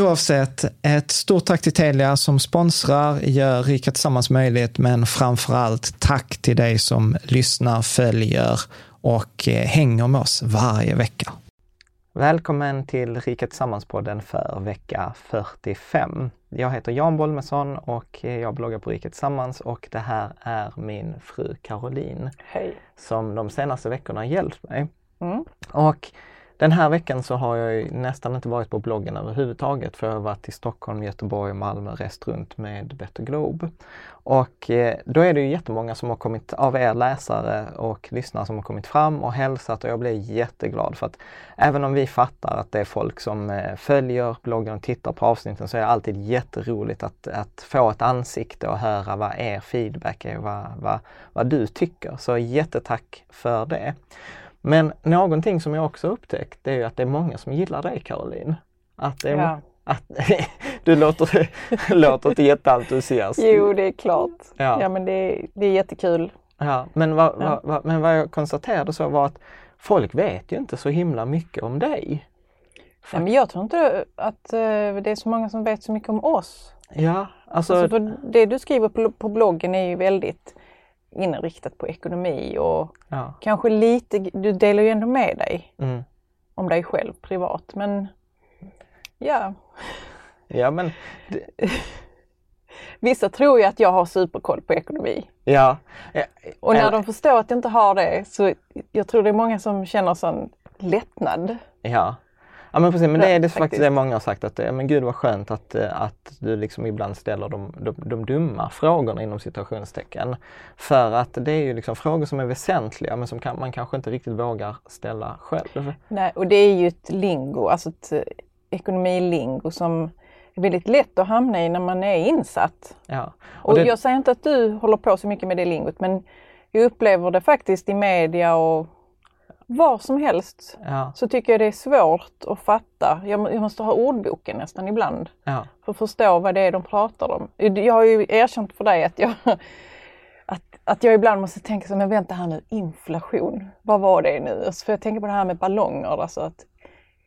Oavsett, ett stort tack till Telia som sponsrar, gör Rika Tillsammans möjligt, men framför allt tack till dig som lyssnar, följer och eh, hänger med oss varje vecka. Välkommen till Rika Tillsammans-podden för vecka 45. Jag heter Jan Bolmesson och jag bloggar på Rika Tillsammans och det här är min fru Caroline. Hej! Som de senaste veckorna har hjälpt mig. Mm. Och den här veckan så har jag nästan inte varit på bloggen överhuvudtaget för jag har varit i Stockholm, Göteborg och Malmö, rest runt med Better Globe. Och eh, då är det ju jättemånga som har kommit, av er läsare och lyssnare som har kommit fram och hälsat och jag blir jätteglad för att även om vi fattar att det är folk som eh, följer bloggen och tittar på avsnitten så är det alltid jätteroligt att, att få ett ansikte och höra vad er feedback är, vad, vad, vad du tycker. Så jättetack för det. Men någonting som jag också upptäckt det är att det är många som gillar dig Caroline. Att det Ja. att, du låter, låter inte jätteentusiast. Jo, det är klart. Ja. Ja, men det, det är jättekul. Ja, men, vad, Ja. vad, vad, men vad jag konstaterade så var att folk vet ju inte så himla mycket om dig. Ja, men jag tror inte att eh, det är så många som vet så mycket om oss. Ja, alltså, Alltså, det du skriver på bloggen är ju väldigt inriktat på ekonomi och ja, kanske lite, du delar ju ändå med dig mm. om dig själv privat. Men ja, ja, men vissa tror ju att jag har superkoll på ekonomi. ja. ja, Och när eller- de förstår att jag inte har det så jag tror det är många som känner sån lättnad. Ja. Ja men precis, men det är det Faktiskt. det många har sagt att, eh, men gud vad skönt att, eh, att du liksom ibland ställer de, de, de dumma frågorna inom citationstecken. För att det är ju liksom frågor som är väsentliga men som kan, man kanske inte riktigt vågar ställa själv. Nej, och det är ju ett lingo, alltså ett eh, ekonomilingo som är väldigt lätt att hamna i när man är insatt. Ja. Och det- jag säger inte att du håller på så mycket med det lingot men jag upplever det faktiskt i media och var som helst Ja, så tycker jag det är svårt att fatta. Jag, må- jag måste ha ordboken nästan ibland ja, för att förstå vad det är de pratar om. Jag har ju erkänt för dig att jag, att, att jag ibland måste tänka så men vänta här nu, inflation, vad var det nu? Alltså, För jag tänker på det här med ballonger, alltså att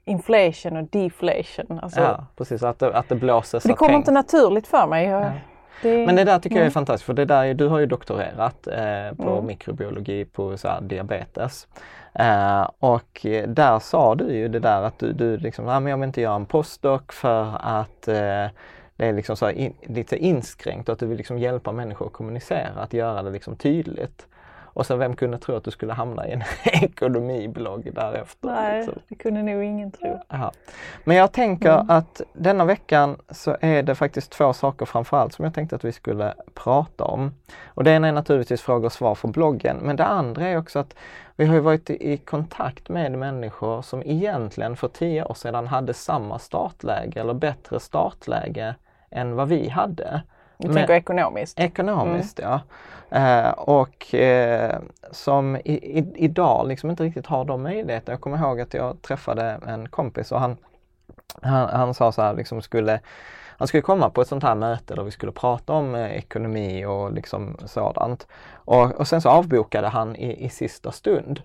inflation och deflation. Alltså, ja precis. Att det, att det blåses. det kommer inte naturligt för mig. Jag, Ja. det, Men det där tycker jag är Mm. fantastiskt för det där, är- du har ju doktorerat eh, på Mm. mikrobiologi på så här, diabetes. Eh, och där sa du ju det där att du, du liksom, ah, men jag vill inte göra en postdoc för att eh, det är liksom så in, lite inskränkt och att du vill liksom hjälpa människor att kommunicera, att göra det liksom tydligt. Och sen vem kunde tro att du skulle hamna i en ekonomiblogg därefter? Nej, liksom. det kunde nog ingen tro. Ja. Men jag tänker Mm. att denna veckan så är det faktiskt två saker framförallt som jag tänkte att vi skulle prata om. Och det ena är naturligtvis frågor och svar från bloggen, men det andra är också att vi har varit i i kontakt med människor som egentligen för tio år sedan hade samma startläge eller bättre startläge än vad vi hade. Du Men- tänker ekonomiskt. Ekonomiskt ja. Eh, och eh, som i, i, idag liksom inte riktigt har de möjligheterna. Jag kommer ihåg att jag träffade en kompis och han, han, han sa så här, liksom skulle, han skulle komma på ett sånt här möte där vi skulle prata om eh, ekonomi och liksom sådant. Och, och sen så avbokade han i, i sista stund.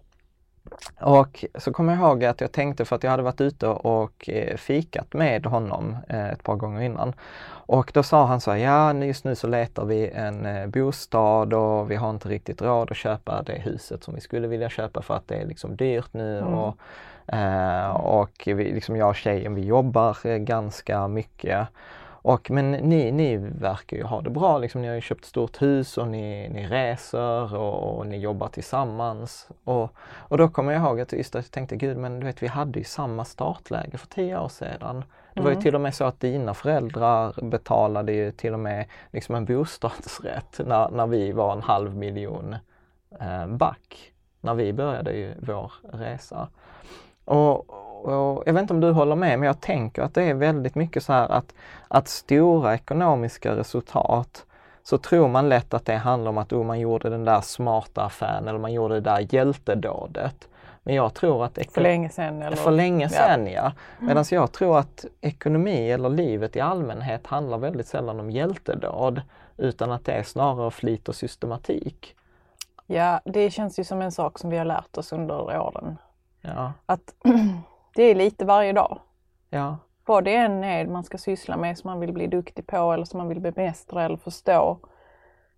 Och så kommer jag ihåg att jag tänkte för att jag hade varit ute och eh, fikat med honom eh, ett par gånger innan. Och då sa han så här, ja just nu så letar vi en eh, bostad och vi har inte riktigt råd att köpa det huset som vi skulle vilja köpa för att det är liksom dyrt nu. Mm. Och, och vi, liksom jag och tjejen vi jobbar ganska mycket. Och, men ni, ni verkar ju ha det bra, liksom, ni har ju köpt stort hus och ni, ni reser och, och ni jobbar tillsammans. Och, och då kommer jag ihåg att just att jag tänkte, gud men du vet vi hade ju samma startläge för tio år sedan. Det var ju Mm. till och med så att dina föräldrar betalade ju till och med liksom en bostadsrätt när, när vi var en halv miljon eh, back. När vi började ju vår resa. Och, och jag vet inte om du håller med, men jag tänker att det är väldigt mycket så här att, att stora ekonomiska resultat så tror man lätt att det handlar om att oh, man gjorde den där smarta affären eller man gjorde det där hjältedådet. Men jag tror att För länge sedan. Eller? för länge Ja. sedan ja. Medan jag tror att ekonomi eller livet i allmänhet handlar väldigt sällan om hjältedåd utan att det är snarare flit och systematik. Ja, det känns ju som en sak som vi har lärt oss under åren. Ja, Att det är lite varje dag. ja, Vad det än är man ska syssla med som man vill bli duktig på eller som man vill bemästra eller förstå.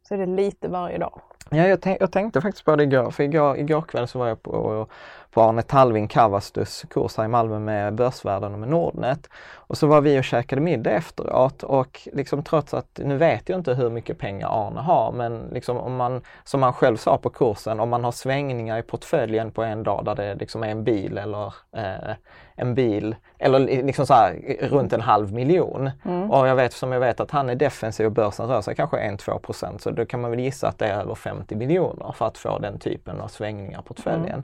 Så är det lite varje dag. Ja, jag, tänk, jag tänkte faktiskt på det igår, för igår, igår kväll så var jag på, på Arne Talving Kavastus kurs här i Malmö med Börsvärlden och med Nordnet. Och så var vi och käkade middag efteråt och liksom trots att, nu vet jag inte hur mycket pengar Arne har, men liksom om man, som han själv sa på kursen, om man har svängningar i portföljen på en dag där det liksom är en bil eller eh, en bil, eller liksom så här runt en halv miljon. Och jag vet som jag vet att han är defensiv och börsen rör sig kanske 1-2 procent så då kan man väl gissa att det är över 50 miljoner för att få den typen av svängningar på portföljen.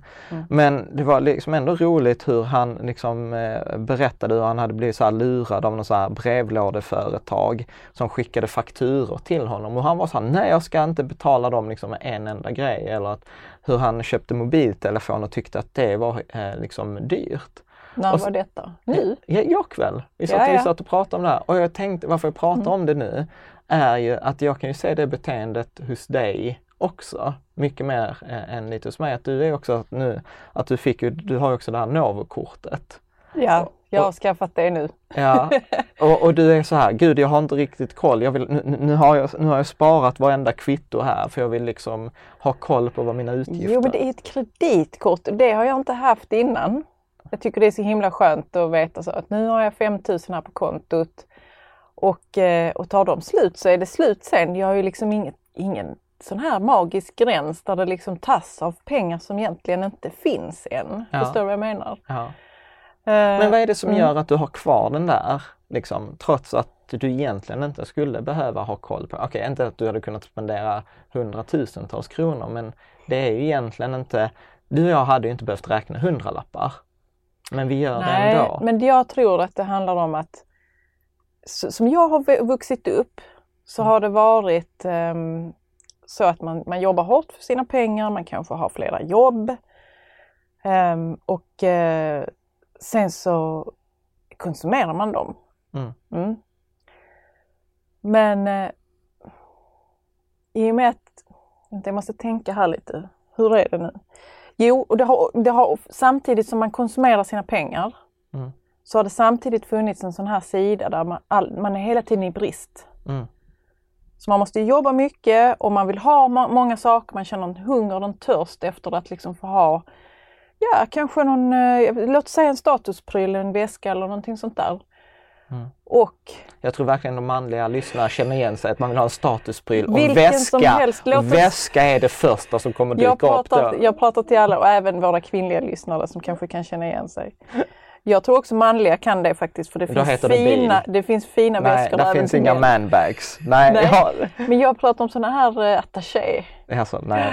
Men det var liksom ändå roligt hur han liksom eh, berättade hur han hade blivit så här lurad av någon så här brevlådeföretag som skickade fakturor till honom och han var så här, nej jag ska inte betala dem liksom en enda grej eller att hur han köpte mobiltelefon och tyckte att det var eh, liksom dyrt. När Och var detta? Nu? Ja, igår kväll. Vi satt, Ja, vi satt och pratade om det här och jag tänkte varför jag pratar om det nu är ju att jag kan ju se det beteendet hos dig också. Mycket mer eh, än lite hos mig. Att du är också nu, att du fick ju, du har också det här Novo-kortet. Ja, jag har och- skaffat det nu. Ja, och, och du är så här, gud jag har inte riktigt koll. Jag vill, nu, nu, har jag, nu har jag sparat varenda kvitto här för jag vill liksom ha koll på vad mina utgifter Jo, men det är ett kreditkort och det har jag inte haft innan. Jag tycker det är så himla skönt att veta så att nu har jag 5000 här på kontot och, eh, och tar de slut så är det slut sen. Jag har ju liksom inget, ingen sån här magisk gräns där det liksom tas av pengar som egentligen inte finns än. Ja. Förstår du vad jag menar? Ja. Men Men vad är det som mm. gör att du har kvar den där, liksom, trots att du egentligen inte skulle behöva ha koll på, okej inte att du hade kunnat spendera hundratusentals kronor men det är ju egentligen inte, du och jag hade ju inte behövt räkna hundralappar. Men vi gör det Nej, ändå. men jag tror att det handlar om att som jag har vu- vuxit upp så Mm. har det varit ehm, så att man, man jobbar hårt för sina pengar, man kanske har flera jobb. Ehm, och eh, sen så konsumerar man dem. Mm. Mm. Men eh, i och med att, jag måste tänka här lite, hur är det nu? Jo, och det har, det har, samtidigt som man konsumerar sina pengar Mm. så har det samtidigt funnits en sån här sida där man, all, man är hela tiden i brist. Så man måste jobba mycket och man vill ha må- många saker, man känner en hunger och en törst efter att liksom få ha, ja kanske någon, eh, låt säga en statuspryl, en väska eller någonting sånt där. Mm. Och Jag tror verkligen de manliga lyssnarna känner igen sig att man vill ha en statuspryl och väska. helst, oss- Väska är det första som kommer dyka jag upp pratar, då. jag pratar till alla och även våra kvinnliga lyssnare som kanske kan känna igen sig. Jag tror också manliga kan det faktiskt för det Då finns, det fina, bil. det finns fina Nej, väskor det även finns inga manbags. Nej, Nej. Ja, Men jag pratar om sådana här eh, attaché. alltså, nej.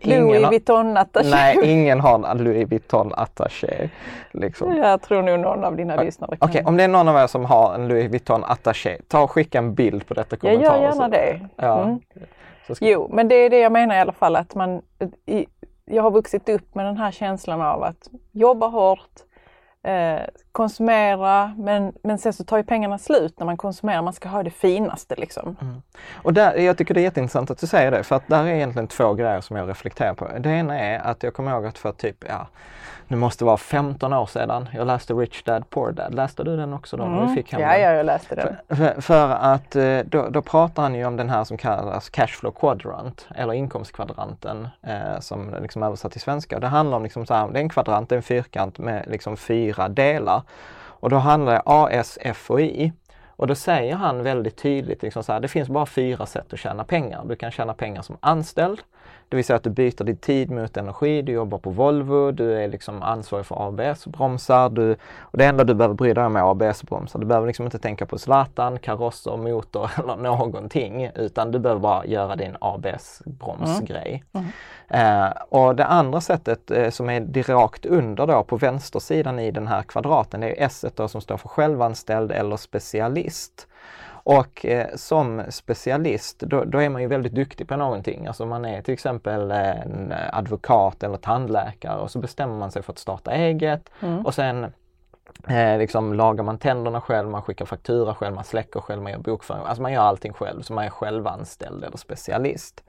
Ingen Louis Vuitton attaché. nej, ingen har en Louis Vuitton attaché. Liksom. Jag tror nog någon av dina lyssnare kan. Okej, om det är någon av er som har en Louis Vuitton attaché, ta och skicka en bild på detta jag gör gärna det. Ja. Mm. Ska, Jo, men det är det jag menar i alla fall att man i, jag har vuxit upp med den här känslan av att jobba hårt, eh, konsumera, men, men sen så tar ju pengarna slut när man konsumerar. Man ska ha det finaste liksom. Och där, jag tycker det är jätteintressant att du säger det, för att där är egentligen två grejer som jag reflekterar på. Det ena är att jag kommer ihåg att för typ, ja, nu måste det vara 15 år sedan, jag läste Rich Dad Poor Dad. Läste du den också då? när Du fick hem Ja, ja, jag läste den. För, för att eh, då, då pratar han ju om den här som kallas cashflow quadrant eller inkomstkvadranten eh, som liksom översatt till svenska. Det handlar om liksom så här, det är en kvadrant, det är en fyrkant med liksom fyra delar. Och då handlar det A, S, F och I. Och då säger han väldigt tydligt liksom så här, det finns bara fyra sätt att tjäna pengar. Du kan tjäna pengar som anställd, det vill säga att du byter din tid mot energi, du jobbar på Volvo, du är liksom ansvarig för ABS-bromsar. Du, och det enda du behöver bry dig om är ABS-bromsar. Du behöver liksom inte tänka på Zlatan, karosser, motor eller någonting utan du behöver bara göra din ABS-bromsgrej. Eh, och det andra sättet eh, som är direkt under då på vänstersidan i den här kvadraten, det är S då som står för självanställd eller specialist. Och eh, som specialist, då, då är man ju väldigt duktig på någonting. Alltså man är till exempel en advokat eller tandläkare och så bestämmer man sig för att starta eget och sen Eh, liksom lagar man tänderna själv, man skickar faktura själv, man släcker själv, man gör bokföring. Alltså man gör allting själv, så man är självanställd eller specialist.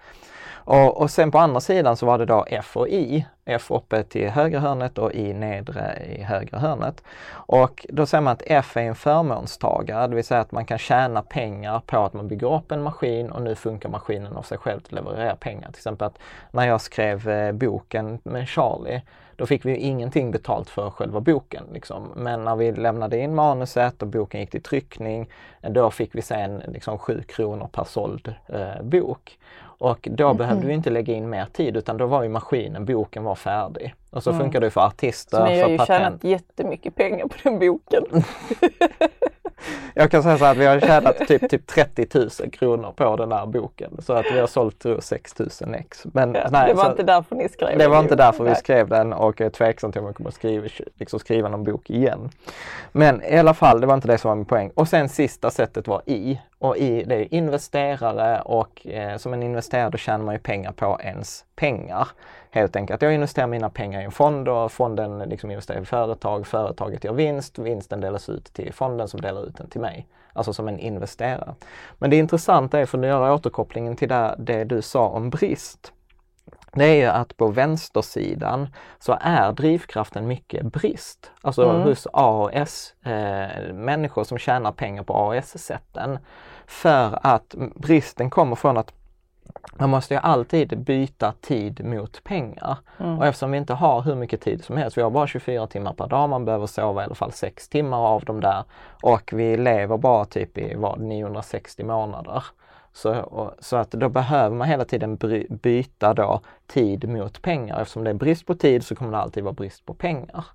Och, och sen på andra sidan så var det då F och I. F uppe till högra hörnet och I nedre i högra hörnet. Och då säger man att F är en förmånstagare, det vill säga att man kan tjäna pengar på att man bygger upp en maskin och nu funkar maskinen av sig själv att leverera pengar. Till exempel att när jag skrev eh, boken med Charlie då fick vi ju ingenting betalt för själva boken. Liksom. Men när vi lämnade in manuset och boken gick till tryckning, då fick vi sen liksom 7 kronor per såld eh, bok. Och då Mm. behövde vi inte lägga in mer tid utan då var ju maskinen, boken var färdig. Och så funkar det för artister, Mm. Så ni har ju patent. tjänat jättemycket pengar på den boken. Jag kan säga så här att vi har tjänat typ, typ 30 000 kronor på den här boken. Så att vi har sålt tror jag, 6 000 ex. Men, Ja, nej, det var så- inte därför ni skrev Det den var inte därför vi skrev den och jag är tveksam till om jag kommer att skriva, liksom skriva någon bok igen. Men i alla fall, det var inte det som var min poäng. Och sen sista sättet var I. Och I det är investerare och eh, som en investerare då tjänar man ju pengar på ens pengar. Helt enkelt. Jag investerar mina pengar i en fond och fonden liksom investerar i företag. Företaget gör vinst, vinsten delas ut till fonden som delar ut den till mig. Alltså som en investerare. Men det intressanta är, för att göra återkopplingen till det, det du sa om brist det är ju att på vänstersidan så är drivkraften mycket brist. Alltså hos AS, eh, människor som tjänar pengar på AS-sätten. För att bristen kommer från att man måste ju alltid byta tid mot pengar. Och eftersom vi inte har hur mycket tid som helst, vi har bara 24 timmar per dag, man behöver sova i alla fall 6 timmar av dem där. Och vi lever bara typ i vad, 960 månader. Så, och, så att då behöver man hela tiden bry, byta då tid mot pengar. Eftersom det är brist på tid så kommer det alltid vara brist på pengar.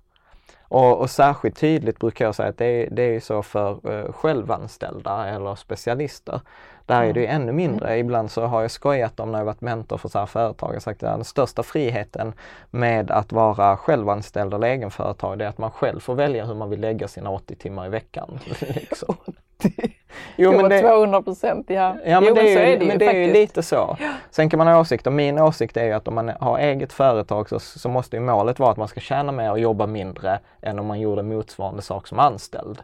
Och, och särskilt tydligt brukar jag säga att det är, det är så för eh, självanställda eller specialister. Där är det ju ännu mindre. Ibland så har jag skojat om när jag varit mentor för så här företag. Har sagt att den största friheten med att vara självanställd eller egenföretag det är att man själv får välja hur man vill lägga sina 80 timmar i veckan. liksom. Jo, men det, 200 procent, ja. Ja, men jo, det är, ju, är det men det är ju lite så. Sen kan man ha åsikter. Min åsikt är ju att om man har eget företag så, så måste ju målet vara att man ska tjäna mer och jobba mindre än om man gjorde motsvarande sak som anställd.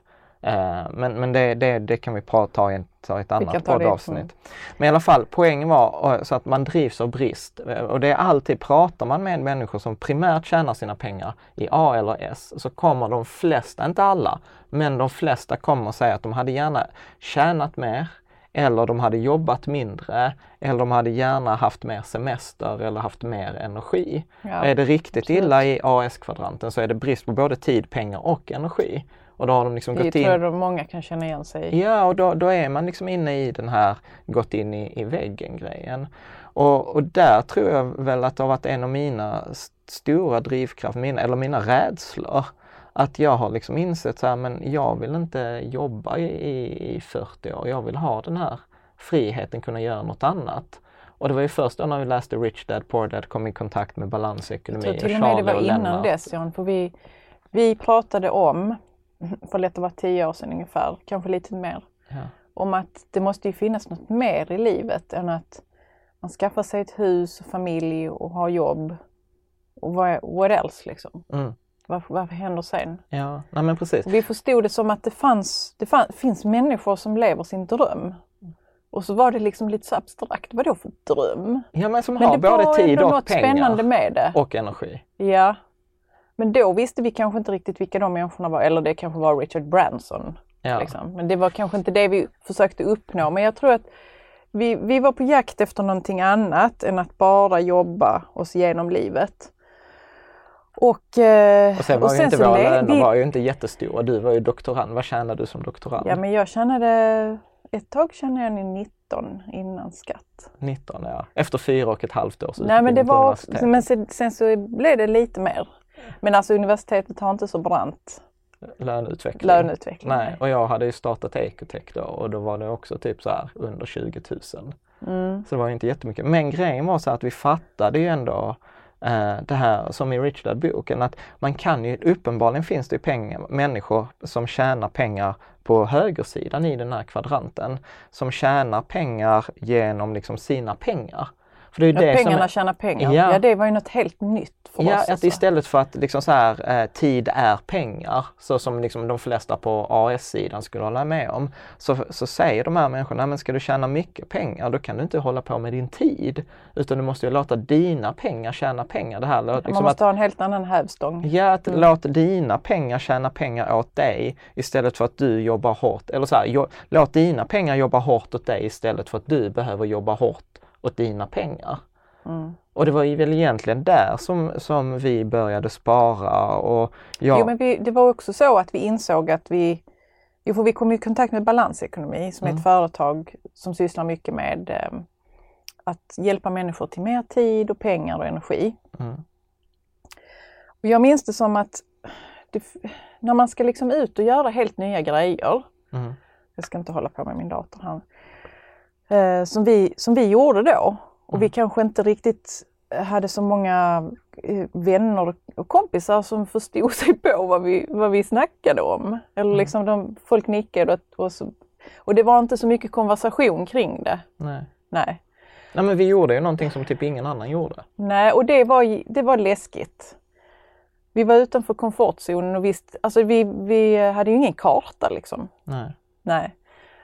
Uh, men men det, det, det, kan vi ta i ett, ett annat poddavsnitt. Men i alla fall, poängen var eh, så att man drivs av brist. Eh, och det är alltid, pratar man med människor som primärt tjänar sina pengar i A eller S så kommer de flesta, inte alla, men de flesta kommer säga att de hade gärna tjänat mer eller de hade jobbat mindre eller de hade gärna haft mer semester eller haft mer energi. Ja, är det riktigt absolut. illa i AS-kvadranten så är det brist på både tid, pengar och energi. Och då har de liksom det gått in... tror jag många kan känna igen sig i. Ja, och då, då är man liksom inne i den här gått in i, i väggen-grejen. Och, och där tror jag väl att det har varit en av mina stora drivkrafter, mina, eller mina rädslor. Att jag har liksom insett så här, men jag vill inte jobba i, i 40 år. Jag vill ha den här friheten, kunna göra något annat. Och det var ju först då när vi läste Rich Dad Poor Dad kom i kontakt med balansekonomi. Jag tror till och med det var innan dess Jan, för vi, vi pratade om för lätt att vara tio år sedan ungefär, kanske lite mer. Ja. Om att det måste ju finnas något mer i livet än att man skaffar sig ett hus och familj och har jobb. Och vad, what else liksom? Mm. Vad, vad händer sen? Ja, nej men precis. Vi förstod det som att det, fanns, det fann, finns människor som lever sin dröm. Och så var det liksom lite så abstrakt, vadå för dröm? Ja men som men har både tid och pengar. spännande med det. Och energi. Ja, men då visste vi kanske inte riktigt vilka de människorna var, eller det kanske var Richard Branson. Ja. Liksom. Men det var kanske inte det vi försökte uppnå. Men jag tror att vi, vi var på jakt efter någonting annat än att bara jobba oss igenom livet. Och, eh, och sen var och ju inte våra löner var ju inte jättestora. Du var ju doktorand. Vad tjänade du som doktorand? Ja men jag tjänade, ett tag tjänade jag 19 innan skatt. 19 ja, efter fyra och ett halvt års Nej men det var, men sen, sen så blev det lite mer. Men alltså universitetet har inte så brant löneutveckling. löneutveckling. Nej, och jag hade ju startat Ecotech då och då var det också typ så här under 20 000. Mm. Så det var inte jättemycket. Men grejen var så att vi fattade ju ändå eh, det här som i Rich boken att man kan ju, uppenbarligen finns det pengar, människor som tjänar pengar på högersidan i den här kvadranten som tjänar pengar genom liksom sina pengar. För det är det pengarna som, tjänar pengar, ja. ja. det var ju något helt nytt för ja, oss. Att alltså. istället för att liksom så här, eh, tid är pengar, så som liksom de flesta på AS-sidan skulle hålla med om, så, så säger de här människorna, men ska du tjäna mycket pengar då kan du inte hålla på med din tid. Utan du måste ju låta dina pengar tjäna pengar. Det här, liksom Man måste att, ha en helt annan hävstång. Ja, att mm. låt dina pengar tjäna pengar åt dig istället för att du jobbar hårt. Eller så här, jo, låt dina pengar jobba hårt åt dig istället för att du behöver jobba hårt åt dina pengar. Mm. Och det var ju väl egentligen där som, som vi började spara. Och ja. Jo, men vi, det var också så att vi insåg att vi Jo, för vi kom i kontakt med Balansekonomi som mm. är ett mm. företag som sysslar mycket med eh, att hjälpa människor till mer tid och pengar och energi. Mm. Och jag minns det som att det, när man ska liksom ut och göra helt nya grejer. Mm. Jag ska inte hålla på med min dator här eh, som, vi, som vi gjorde då. Och mm. vi kanske inte riktigt hade så många eh, vänner och kompisar som förstod sig på vad vi, vad vi snackade om. Eller mm. liksom de, folk nickade och, och, så, och det var inte så mycket konversation kring det. Nej. Nej. Nej men vi gjorde ju någonting som typ ingen annan gjorde. Nej och det var, det var läskigt. Vi var utanför komfortzonen och visst, alltså vi, vi hade ju ingen karta liksom. Nej. Nej.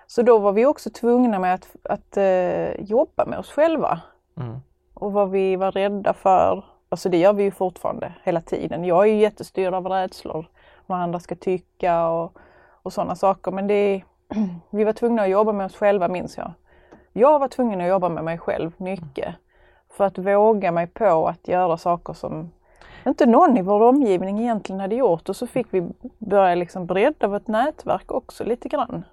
Så då var vi också tvungna med att, att uh, jobba med oss själva. Mm. Och vad vi var rädda för. Alltså det gör vi ju fortfarande hela tiden. Jag är ju jättestyrd av rädslor. Vad andra ska tycka och, och sådana saker. Men det, vi var tvungna att jobba med oss själva minns jag. Jag var tvungen att jobba med mig själv mycket. För att våga mig på att göra saker som inte någon i vår omgivning egentligen hade gjort och så fick vi börja liksom bredda vårt nätverk också lite grann.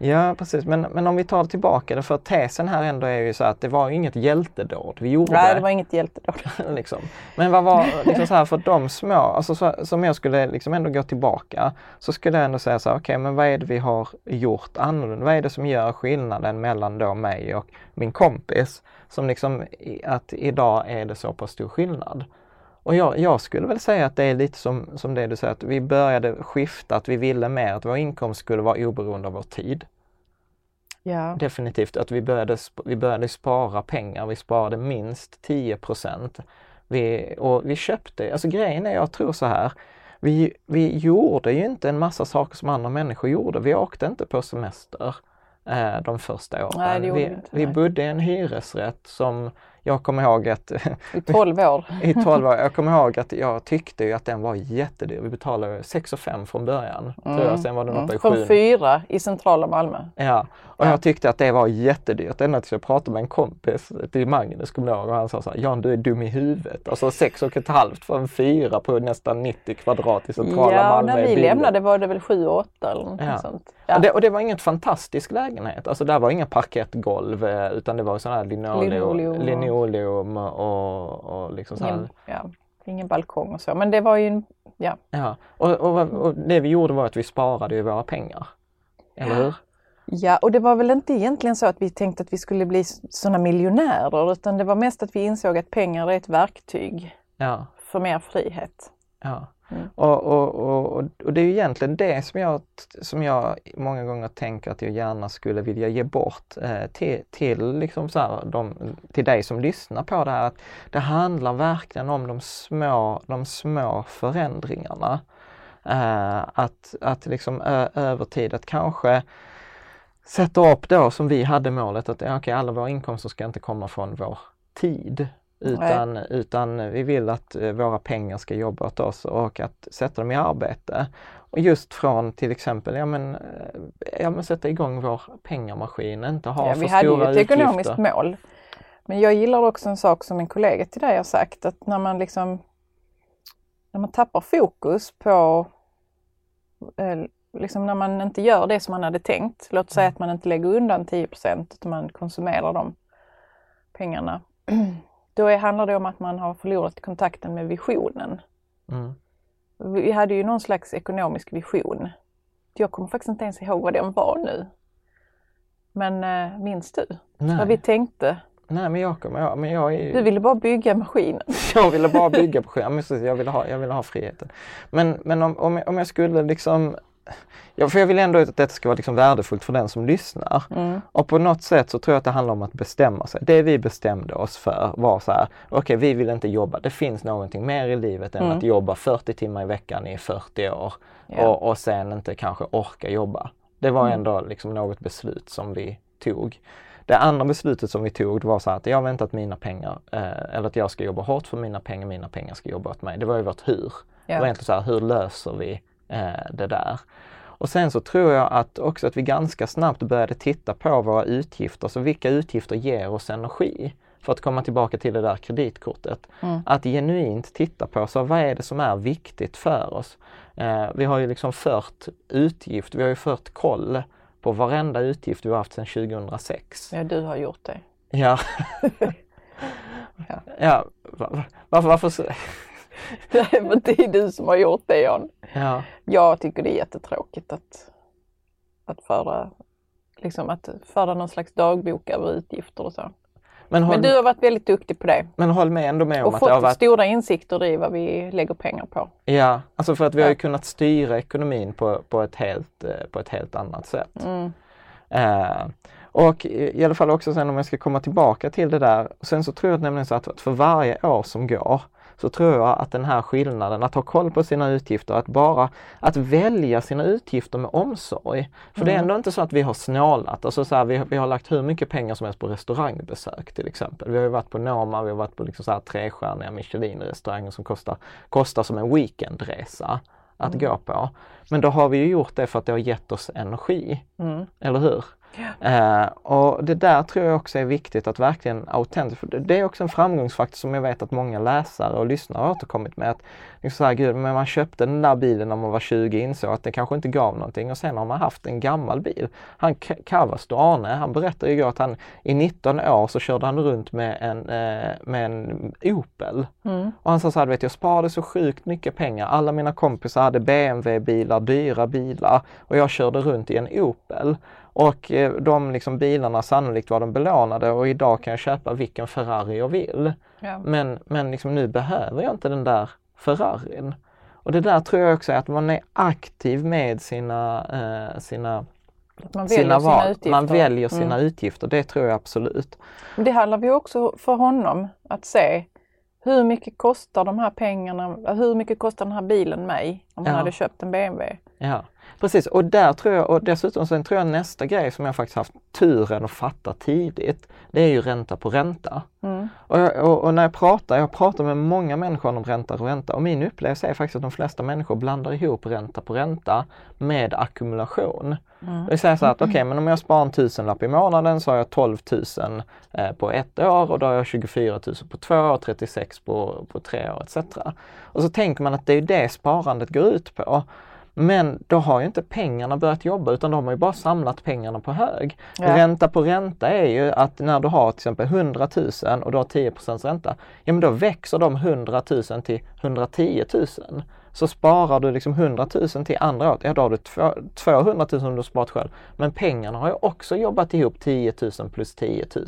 Ja precis, men, men om vi tar tillbaka det, för tesen här ändå är ju så att det var inget hjältedåd. Vi gjorde Nej, det var inget hjältedåd. liksom. Men vad var, liksom så här för de små, alltså så, som jag skulle liksom ändå gå tillbaka, så skulle jag ändå säga så här, okej okay, men vad är det vi har gjort annorlunda? Vad är det som gör skillnaden mellan då mig och min kompis? Som liksom, att idag är det så pass stor skillnad. Och jag, jag, skulle väl säga att det är lite som, som det du säger, att vi började skifta, att vi ville mer, att vår inkomst skulle vara oberoende av vår tid. Ja. Definitivt att vi började, vi började spara pengar. Vi sparade minst 10 procent. Vi, och vi köpte, alltså grejen är jag tror så här. Vi, vi gjorde ju inte en massa saker som andra människor gjorde. Vi åkte inte på semester eh, de första åren. Nej, vi, vi bodde i en hyresrätt som jag kommer ihåg att I 12 år. i 12 år, jag kommer ihåg att jag tyckte ju att den var jättedyr. Vi betalade 6 5 från början. Tror jag. Sen var den uppe i 7 Mm. Från fyra i centrala Malmö. Ja, och jag tyckte att det var jättedyrt. Ända tills jag pratade med en kompis till Magnus, kommer jag ihåg, och han sa så här, Jan du är dum i huvudet. Alltså sex och ett halvt för en fyra på nästan 90 kvadrat i centrala Ja, Malmö. när är vi lämnade var det väl 7 8 eller något Ja. sånt. Och, det, och det var ingen fantastisk lägenhet. Alltså där var inga parkettgolv eh, utan det var sån här linoleum, Linoleum och- linoleum och, och liksom så. Ingen, ja, ingen balkong och så. Men det var ju, en- ja. Ja, och, och, och det vi gjorde var att vi sparade ju våra pengar. Eller hur? Ja, och det var väl inte egentligen så att vi tänkte att vi skulle bli sådana miljonärer utan det var mest att vi insåg att pengar är ett verktyg Ja. för mer frihet. Ja. Mm. Och, och, och, och det är ju egentligen det som jag, som jag många gånger tänker att jag gärna skulle vilja ge bort eh, till, till, liksom så här, de, till dig som lyssnar på det här. Att det handlar verkligen om de små, de små förändringarna. Eh, att, att liksom ö, över tid, att kanske sätta upp då som vi hade målet att okay, alla våra inkomster ska inte komma från vår tid. Utan, utan vi vill att eh, våra pengar ska jobba åt oss och att sätta dem i arbete. Och just från till exempel, ja men, eh, ja, men sätta igång vår pengamaskin, inte ha Ja, för vi hade ju stora ett utgifter. ekonomiskt mål. Men jag gillar också en sak som en kollega till dig har sagt att när man liksom när man tappar fokus på eh, liksom när man inte gör det som man hade tänkt. Låt säga att man inte lägger undan 10% utan man konsumerar de pengarna. Då är, handlar det om att man har förlorat kontakten med visionen. Mm. Vi hade ju någon slags ekonomisk vision. Jag kommer faktiskt inte ens ihåg vad den var nu. Men äh, minns du Nej. vad vi tänkte? Nej men jag kommer, jag, men jag är ju... Du ville bara bygga maskinen. Jag ville bara bygga precis, jag ville ha, jag ville ha friheten. Men, men om, om, jag, om jag skulle liksom, ja, för jag vill ändå att detta ska vara liksom värdefullt för den som lyssnar. Mm. Och på något sätt så tror jag att det handlar om att bestämma sig. Det vi bestämde oss för var så här, okej vi vill inte jobba, det finns någonting mer i livet än att jobba 40 timmar i veckan i 40 år Ja. och, och sen inte kanske orka jobba. Det var ändå liksom något beslut som vi tog. Det andra beslutet som vi tog var så här att jag väntar att mina pengar, eh, eller att jag ska jobba hårt för mina pengar, mina pengar ska jobba åt mig. Det var ju vårt hur. Det var egentligen så här, hur löser vi eh, det där? Och sen så tror jag att också att vi ganska snabbt började titta på våra utgifter, så vilka utgifter ger oss energi? För att komma tillbaka till det där kreditkortet. Att genuint titta på, så vad är det som är viktigt för oss? Eh, vi har ju liksom fört utgift, vi har ju fört koll på varenda utgift vi har haft sedan 2006. Ja, du har gjort det. Ja. Ja. ja. va- va- Varför, varför det är du som har gjort det Jan. Ja. Jag tycker det är jättetråkigt att, att föra liksom att föra någon slags dagbok över utgifter och så. Men, håll, Men du har varit väldigt duktig på det men håll med ändå med om och att det har varit stora insikter i vad vi lägger pengar på. Ja, alltså för att vi har Ja. kunnat styra ekonomin på, på, ett, helt, eh, på ett helt annat sätt. Mm. Eh, och i i alla fall också sen om jag ska komma tillbaka till det där. Sen så tror jag nämligen så att, att för varje år som går så tror jag att den här skillnaden, att ha koll på sina utgifter, att bara att välja sina utgifter med omsorg. För det är ändå inte så att vi har snålat. Alltså så här, vi, vi har lagt hur mycket pengar som helst på restaurangbesök till exempel. Vi har ju varit på Noma, vi har varit på liksom så här trestjärniga Michelin-restauranger som kostar, kostar som en weekendresa att gå på. Men då har vi ju gjort det för att det har gett oss energi. Eller hur? Eh, och det där tror jag också är viktigt att verkligen autentiskt, för det- är också en framgångsfaktor som jag vet att många läsare och lyssnare har återkommit med. Att liksom så här, gud, men man köpte den där bilen när man var 20 insåg att det kanske inte gav någonting och sen har man haft en gammal bil. Han Kavasto Arne, han berättade igår att han i 19 år så körde han runt med en, eh, med en Opel. Och han sa så här, vet jag sparade så sjukt mycket pengar. Alla mina kompisar hade BMW-bilar, dyra bilar och jag körde runt i en Opel. Och eh, de liksom bilarna sannolikt var de belånade och idag kan jag köpa vilken Ferrari jag vill. Ja. Men, men liksom nu behöver jag inte den där Ferrarin. Och det där tror jag också är att man är aktiv med sina, eh, sina Man väljer sina, sina utgifter. Man väljer sina mm. utgifter, det tror jag absolut. Men det handlar ju också för honom att se hur mycket kostar de här pengarna, hur mycket kostar den här bilen mig om ja. han hade köpt en BMW? Ja, precis. Och där tror jag, och dessutom sen tror jag nästa grej som jag faktiskt haft turen att fatta tidigt, det är ju ränta på ränta. Mm. Och, jag, och, och, när jag pratar, jag pratar med många människor om ränta på ränta och min upplevelse är faktiskt att de flesta människor blandar ihop ränta på ränta med ackumulation. Mm. Det vill säga så att okej, okay, men om jag sparar en tusenlapp i månaden så har jag 12 000 eh, på ett år och då har jag 24 000 på två år, 36 på, på tre år etc. Och så tänker man att det är det sparandet går ut på. Men då har ju inte pengarna börjat jobba utan de har ju bara samlat pengarna på hög. Ja. Ränta på ränta är ju att när du har till exempel 100 000 och du har 10 ränta, ja men då växer de 100 000 till 110 000. Så sparar du liksom 100 000 till andra året, ja då har du 200 000 som du har sparat själv. Men pengarna har ju också jobbat ihop 10 000 plus 10 000.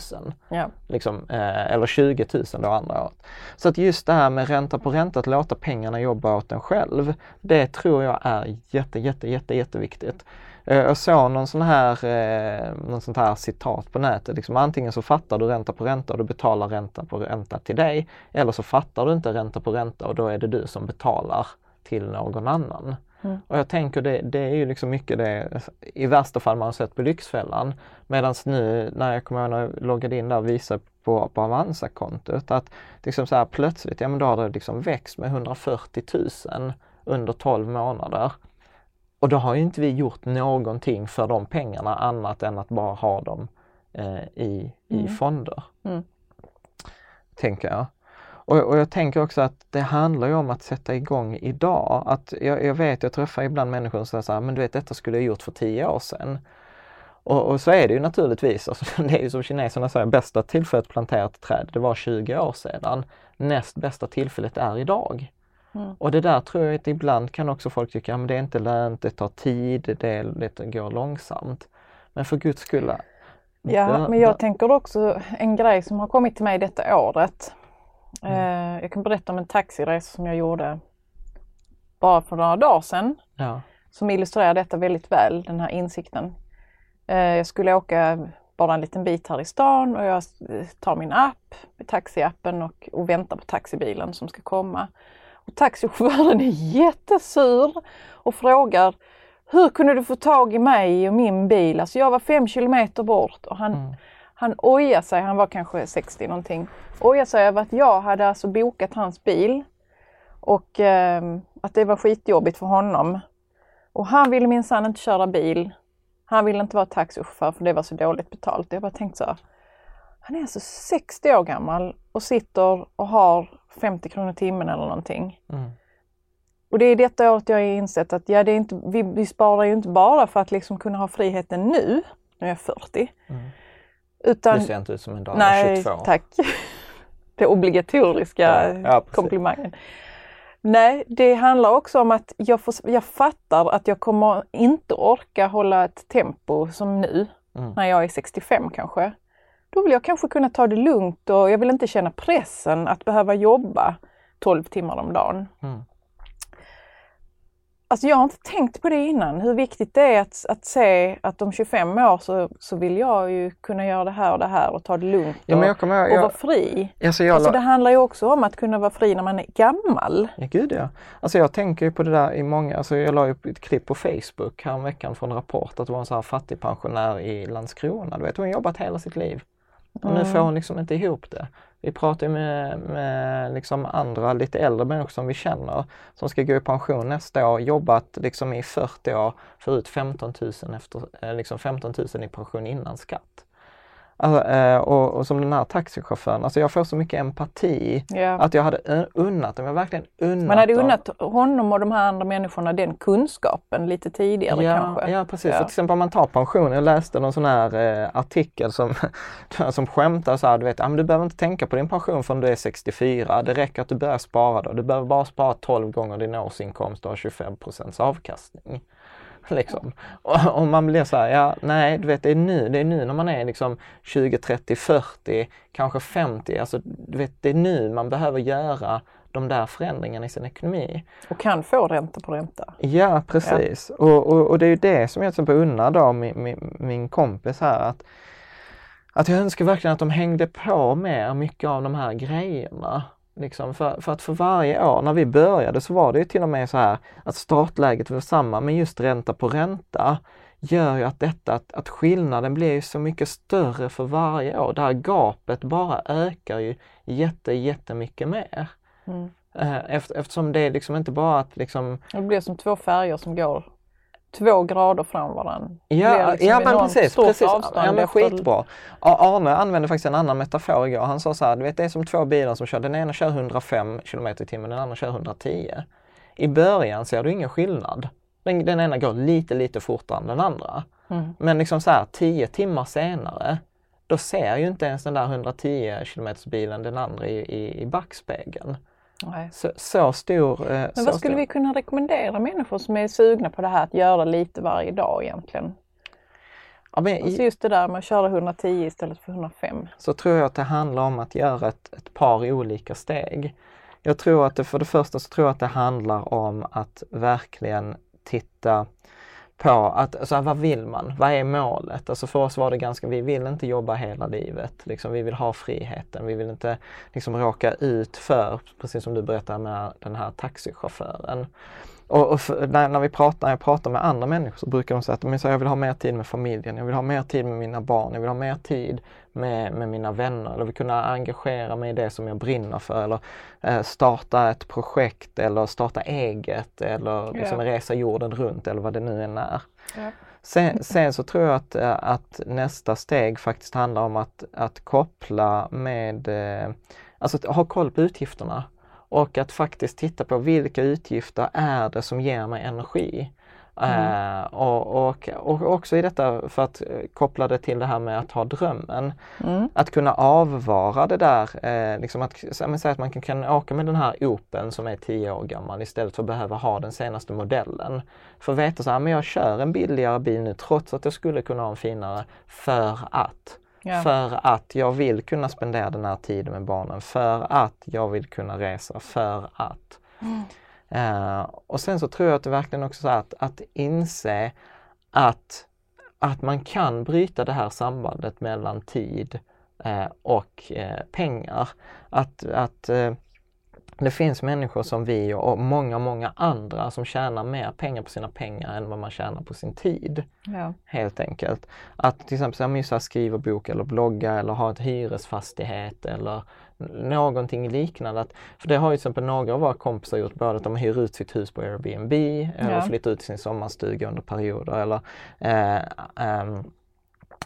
Ja. Liksom, eh, eller 20 000 då andra året. Så att just det här med ränta på ränta, att låta pengarna jobba åt en själv, det tror jag är jätte, jätte, jätte, jätteviktigt. Eh, jag såg någon sån här, eh, någon sånt här citat på nätet. Liksom, antingen så fattar du ränta på ränta och du betalar ränta på ränta till dig. Eller så fattar du inte ränta på ränta och då är det du som betalar till någon annan. Mm. Och jag tänker det, det är ju liksom mycket det i värsta fall man har sett på Lyxfällan. Medan nu när jag kommer ihåg när jag loggade in där och visade på, på Avanza-kontot att liksom så här, plötsligt, ja men då har det liksom växt med 140 000 under 12 månader. Och då har ju inte vi gjort någonting för de pengarna annat än att bara ha dem eh, i, i mm. fonder. Mm. Tänker jag. Och, och, jag tänker också att det handlar ju om att sätta igång idag. Att jag, jag vet, jag träffar ibland människor som säger så här, men du vet detta skulle jag gjort för tio år sedan. Och, och så är det ju naturligtvis. Alltså, det är ju som kineserna säger, bästa tillfället att plantera ett träd, det var 20 år sedan. Näst bästa tillfället är idag. Mm. Och det där tror jag att ibland kan också folk tycka, men det är inte lönt, det tar tid, det, det går långsamt. Men för guds skull. Ja, men jag tänker också en grej som har kommit till mig detta året. Mm. Eh, jag kan berätta om en taxiresa som jag gjorde bara för några dagar sedan. Ja. Som illustrerar detta väldigt väl, den här insikten. Eh, jag skulle åka bara en liten bit här i stan och jag tar min app, taxiappen och, och väntar på taxibilen som ska komma. Och taxichauffören är jättesur och frågar Hur kunde du få tag i mig och min bil? Alltså jag var fem kilometer bort och han, mm. Han ojar sig, han var kanske 60 någonting, ojar sig över att jag hade alltså bokat hans bil och eh, att det var skitjobbigt för honom. Och han ville minsann inte köra bil. Han ville inte vara taxichaufför för det var så dåligt betalt. Jag bara tänkte så han är alltså 60 år gammal och sitter och har 50 kronor timmen eller någonting. Mm. Och det är detta året jag har insett att ja, det är inte, vi, vi sparar ju inte bara för att liksom kunna ha friheten nu, nu är jag 40. Mm. Utan, du ser inte ut som en dag nej, 22. tack. Det obligatoriska ja, ja, komplimangen. Nej, det handlar också om att jag, får, jag fattar att jag kommer inte orka hålla ett tempo som nu, mm. när jag är 65 kanske då vill jag kanske kunna ta det lugnt och jag vill inte känna pressen att behöva jobba 12 timmar om dagen. Mm. Alltså jag har inte tänkt på det innan, hur viktigt det är att, att se att om 25 år så, så vill jag ju kunna göra det här och det här och ta det lugnt ja, och, jag, och vara fri. Alltså, jag, alltså det handlar ju också om att kunna vara fri när man är gammal. Ja, gud ja. Alltså jag tänker ju på det där i många, alltså jag la upp ett klipp på Facebook häromveckan från Rapport att det var en sån här fattigpensionär i Landskrona. Du vet, hon jobbat hela sitt liv. Och nu får hon liksom inte ihop det. Vi pratar med, med liksom andra lite äldre människor som vi känner som ska gå i pension nästa år, jobbat liksom i 40 år, få ut 15 000, efter, eh, liksom 15 000 i pension innan skatt. Alltså, eh, och, och, som den här taxichauffören, alltså jag får så mycket empati ja. att jag hade unnat dem, jag verkligen unnat Man hade unnat honom och de här andra människorna den kunskapen lite tidigare ja, kanske. Ja precis, ja. För till exempel om man tar pension, jag läste någon sån här eh, artikel som, som skämtar så här, du vet, ah, men du behöver inte tänka på din pension förrän du är 64, det räcker att du börjar spara då, du behöver bara spara 12 gånger din årsinkomst och ha 25% avkastning. Liksom. Och, och, man blir så här, ja nej du vet det är nu, det är nu när man är liksom 20, 30, 40, kanske 50, alltså du vet det är nu man behöver göra de där förändringarna i sin ekonomi. Och kan få ränta på ränta. Ja precis ja. Och, och, och, det är ju det som jag till exempel undrar då min, min, min kompis här att att jag önskar verkligen att de hängde på mer mycket av de här grejerna. Liksom för, för att för varje år när vi började så var det ju till och med så här att startläget var samma men just ränta på ränta gör ju att detta, att, att skillnaden blir så mycket större för varje år. Det här gapet bara ökar ju jätte, jättemycket mer. Mm. Eh, efter, eftersom det är liksom inte bara att liksom... Det blir som två färger som går två grader från varandra. Ja, liksom ja men precis. precis. Ja, men skitbra. Arne använde faktiskt en annan metafor igår. Han sa så här, du vet det är som två bilar som kör, den ena kör 105 km i timmen, den andra kör 110. I början ser du ingen skillnad. Den, den ena går lite, lite fortare än den andra. Mm. Men liksom så här, tio timmar senare, då ser ju inte ens den där 110 km bilen den andra i, i, i backspegeln. Så, så, stor. Eh, Men vad skulle stor. vi kunna rekommendera människor som är sugna på det här att göra lite varje dag egentligen? Ja, men, alltså just det där med att köra 110 istället för 105. Så tror jag att det handlar om att göra ett, ett par olika steg. Jag tror att det, för det första så tror jag att det handlar om att verkligen titta på att, alltså, vad vill man? Vad är målet? Alltså för oss var det ganska, vi vill inte jobba hela livet. Liksom, vi vill ha friheten. Vi vill inte liksom råka ut för, precis som du berättade med den här taxichauffören. Och, och för, när, när, vi pratar, när jag pratar med andra människor så brukar de säga att de säger, jag vill ha mer tid med familjen, jag vill ha mer tid med mina barn, jag vill ha mer tid med, med mina vänner, eller kunna engagera mig i det som jag brinner för eller eh, starta ett projekt eller starta eget eller liksom yeah. resa jorden runt eller vad det nu än är. Yeah. Sen, sen, så tror jag att, eh, att nästa steg faktiskt handlar om att, att koppla med, eh, alltså att ha koll på utgifterna och att faktiskt titta på vilka utgifter är det som ger mig energi. Mm. Uh, och, och, och också i detta, för att uh, koppla det till det här med att ha drömmen, mm. att kunna avvara det där, uh, liksom att, säga att man kan, kan åka med den här Open som är 10 år gammal istället för att behöva ha den senaste modellen. För att veta så här, men jag kör en billigare bil nu trots att jag skulle kunna ha en finare för att. Ja. För att jag vill kunna spendera den här tiden med barnen, för att jag vill kunna resa, för att. Mm. Uh, och sen så tror jag att det verkligen också är att, att inse att, att man kan bryta det här sambandet mellan tid uh, och uh, pengar. Att, att det finns människor som vi och många, många andra som tjänar mer pengar på sina pengar än vad man tjänar på sin tid. Ja. Helt enkelt. Att till exempel så skriva bok eller blogga eller ha ett hyresfastighet eller någonting liknande. Att, för det har ju till exempel några av våra kompisar gjort, både att de hyr ut sitt hus på Airbnb eller ja. flyttar ut sin sommarstuga under perioder eller eh, um,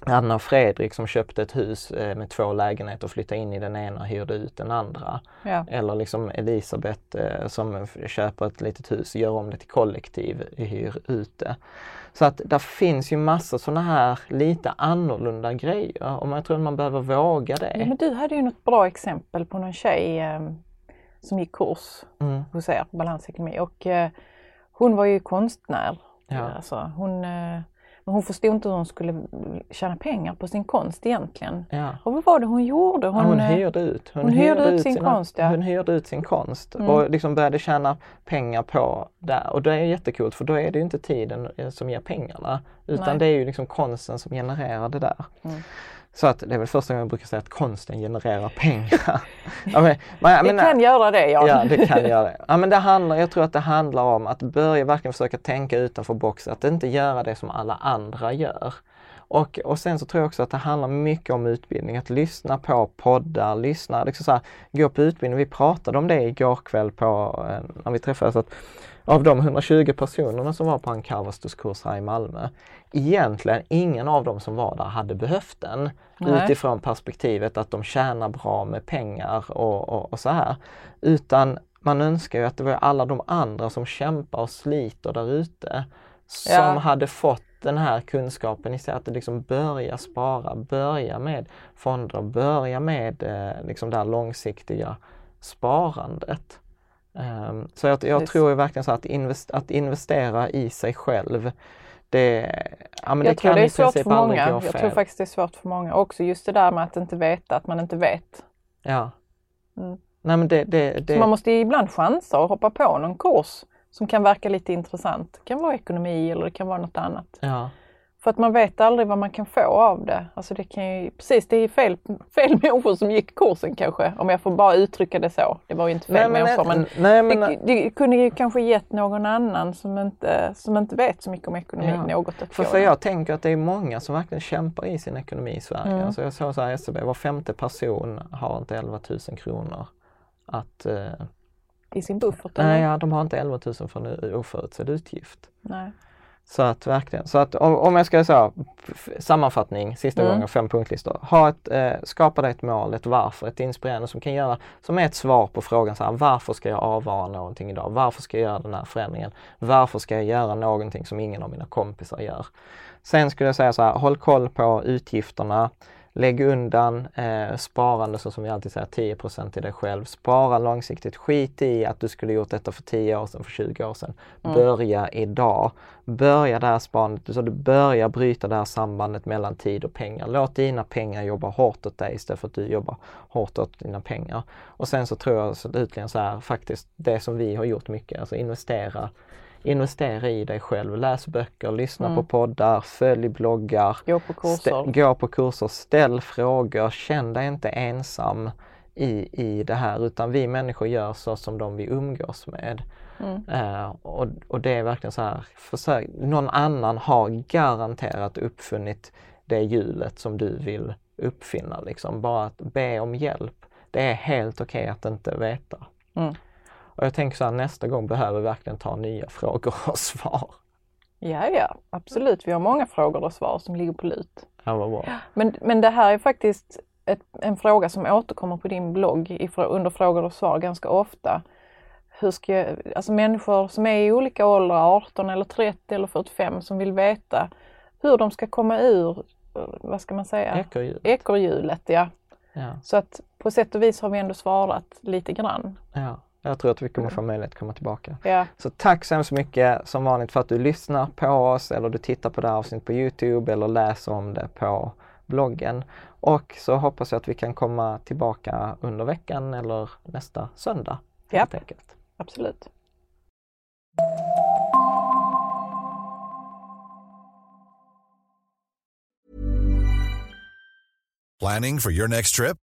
Anna och Fredrik som köpte ett hus eh, med två lägenheter och flyttade in i den ena och hyrde ut den andra. Ja. Eller liksom Elisabeth eh, som köper ett litet hus och gör om det till kollektiv, hyr ut det. Så att det finns ju massor sådana här lite annorlunda grejer och jag tror att man behöver våga det. Ja, men du hade ju något bra exempel på någon tjej eh, som gick kurs mm. hos er, balansekonomi och eh, hon var ju konstnär. Ja. Alltså, hon, men hon förstod inte hur hon skulle tjäna pengar på sin konst egentligen. Ja. Och vad var det hon gjorde? Hon, ja, hon hyrde ut. Hon, hon hyrde, hyrde ut sin sina, konst. Ja. Hon hyrde ut sin konst mm. och liksom började tjäna pengar på det. Och det är jättekult för då är det inte tiden som ger pengarna utan Nej. det är ju liksom konsten som genererar det där. Mm. Så att det är väl första gången jag brukar säga att konsten genererar pengar. ja, men, men, det kan göra det ja. Ja, det kan göra det. Ja, men det handlar, jag tror att det handlar om att börja verkligen försöka tänka utanför boxen, att inte göra det som alla andra gör. Och, och sen så tror jag också att det handlar mycket om utbildning, att lyssna på poddar, lyssna, liksom så här, gå på utbildning. Vi pratade om det igår kväll på, eh, när vi träffades, att av de 120 personerna som var på en Karvastus kurs här i Malmö, egentligen ingen av dem som var där hade behövt den Nej. utifrån perspektivet att de tjänar bra med pengar och, och, och, så här. Utan man önskar ju att det var alla de andra som kämpar och sliter där ute som ja. hade fått den här kunskapen i sig, att liksom börja spara, börja med fonder, börja med eh, liksom det här långsiktiga sparandet. Um, så jag, jag tror ju verkligen så att, invest, att investera i sig själv, det, ja, men jag det tror det är svårt för många. Jag tror faktiskt det är svårt för många också, just det där med att inte veta att man inte vet. Ja. Mm. Nej, men det, det, det... Så man måste ibland chansa och hoppa på någon kurs som kan verka lite intressant. Det kan vara ekonomi eller det kan vara något annat. Ja. För att man vet aldrig vad man kan få av det. Alltså det kan ju, precis, det är fel, fel människor som gick kursen kanske, om jag får bara uttrycka det så. Det var ju inte fel Nej, men- människor men, nej, men- det, det kunde ju kanske gett någon annan som inte, som inte vet så mycket om ekonomi Ja. något att För, för jag tänker att det är många som verkligen kämpar i sin ekonomi i Sverige. Mm. Alltså jag såg så här SCB, var femte person har inte 11 000 kronor att... Eh, I sin buffert? nej, ja, de har inte 11 000 för en oförutsedd utgift. nej. Så att verkligen, så att om, om jag ska säga sammanfattning, sista Mm. gången, fem punktlistor. Ha ett, eh, skapa dig ett mål, ett varför, ett inspirerande som kan göra, som är ett svar på frågan så här, varför ska jag avvara någonting idag? Varför ska jag göra den här förändringen? Varför ska jag göra någonting som ingen av mina kompisar gör? Sen skulle jag säga så här, håll koll på utgifterna. Lägg undan eh, sparande så som vi alltid säger 10% till dig själv. Spara långsiktigt. Skit i att du skulle gjort detta för 10 år sedan, för 20 år sedan. Börja idag. Börja det här sparandet så du börjar bryta det här sambandet mellan tid och pengar. Låt dina pengar jobba hårt åt dig istället för att du jobbar hårt åt dina pengar. Och sen så tror jag slutligen så här faktiskt det som vi har gjort mycket, alltså investera Investera i dig själv, läs böcker, lyssna på poddar, följ bloggar. Gå på kurser. Gå på kurser, ställ frågor, känn dig inte ensam i, i det här utan vi människor gör så som de vi umgås med. Eh, och, och det är verkligen så här, försök, någon annan har garanterat uppfunnit det hjulet som du vill uppfinna. Liksom. Bara att be om hjälp. Det är helt okej att inte veta. Mm. Och jag tänker så här, nästa gång behöver vi verkligen ta nya frågor och svar. Ja, ja, absolut. Vi har många frågor och svar som ligger på lut. Ja, vad bra. Men, men det här är faktiskt ett, en fråga som återkommer på din blogg i, under frågor och svar ganska ofta. Hur ska jag, alltså människor som är i olika åldrar, 18 eller 30 eller 45, som vill veta hur de ska komma ur, vad ska man säga, Ekorrhjul. ekorrhjulet. Ja. Ja. Så att på sätt och vis har vi ändå svarat lite grann. Ja, jag tror att vi kommer få möjlighet att komma tillbaka. Ja, Så tack så hemskt mycket som vanligt för att du lyssnar på oss eller du tittar på det här avsnittet på Youtube eller läser om det på bloggen. Och så hoppas jag att vi kan komma tillbaka under veckan eller nästa söndag. Helt Japp. enkelt. absolut. Planning for your next trip?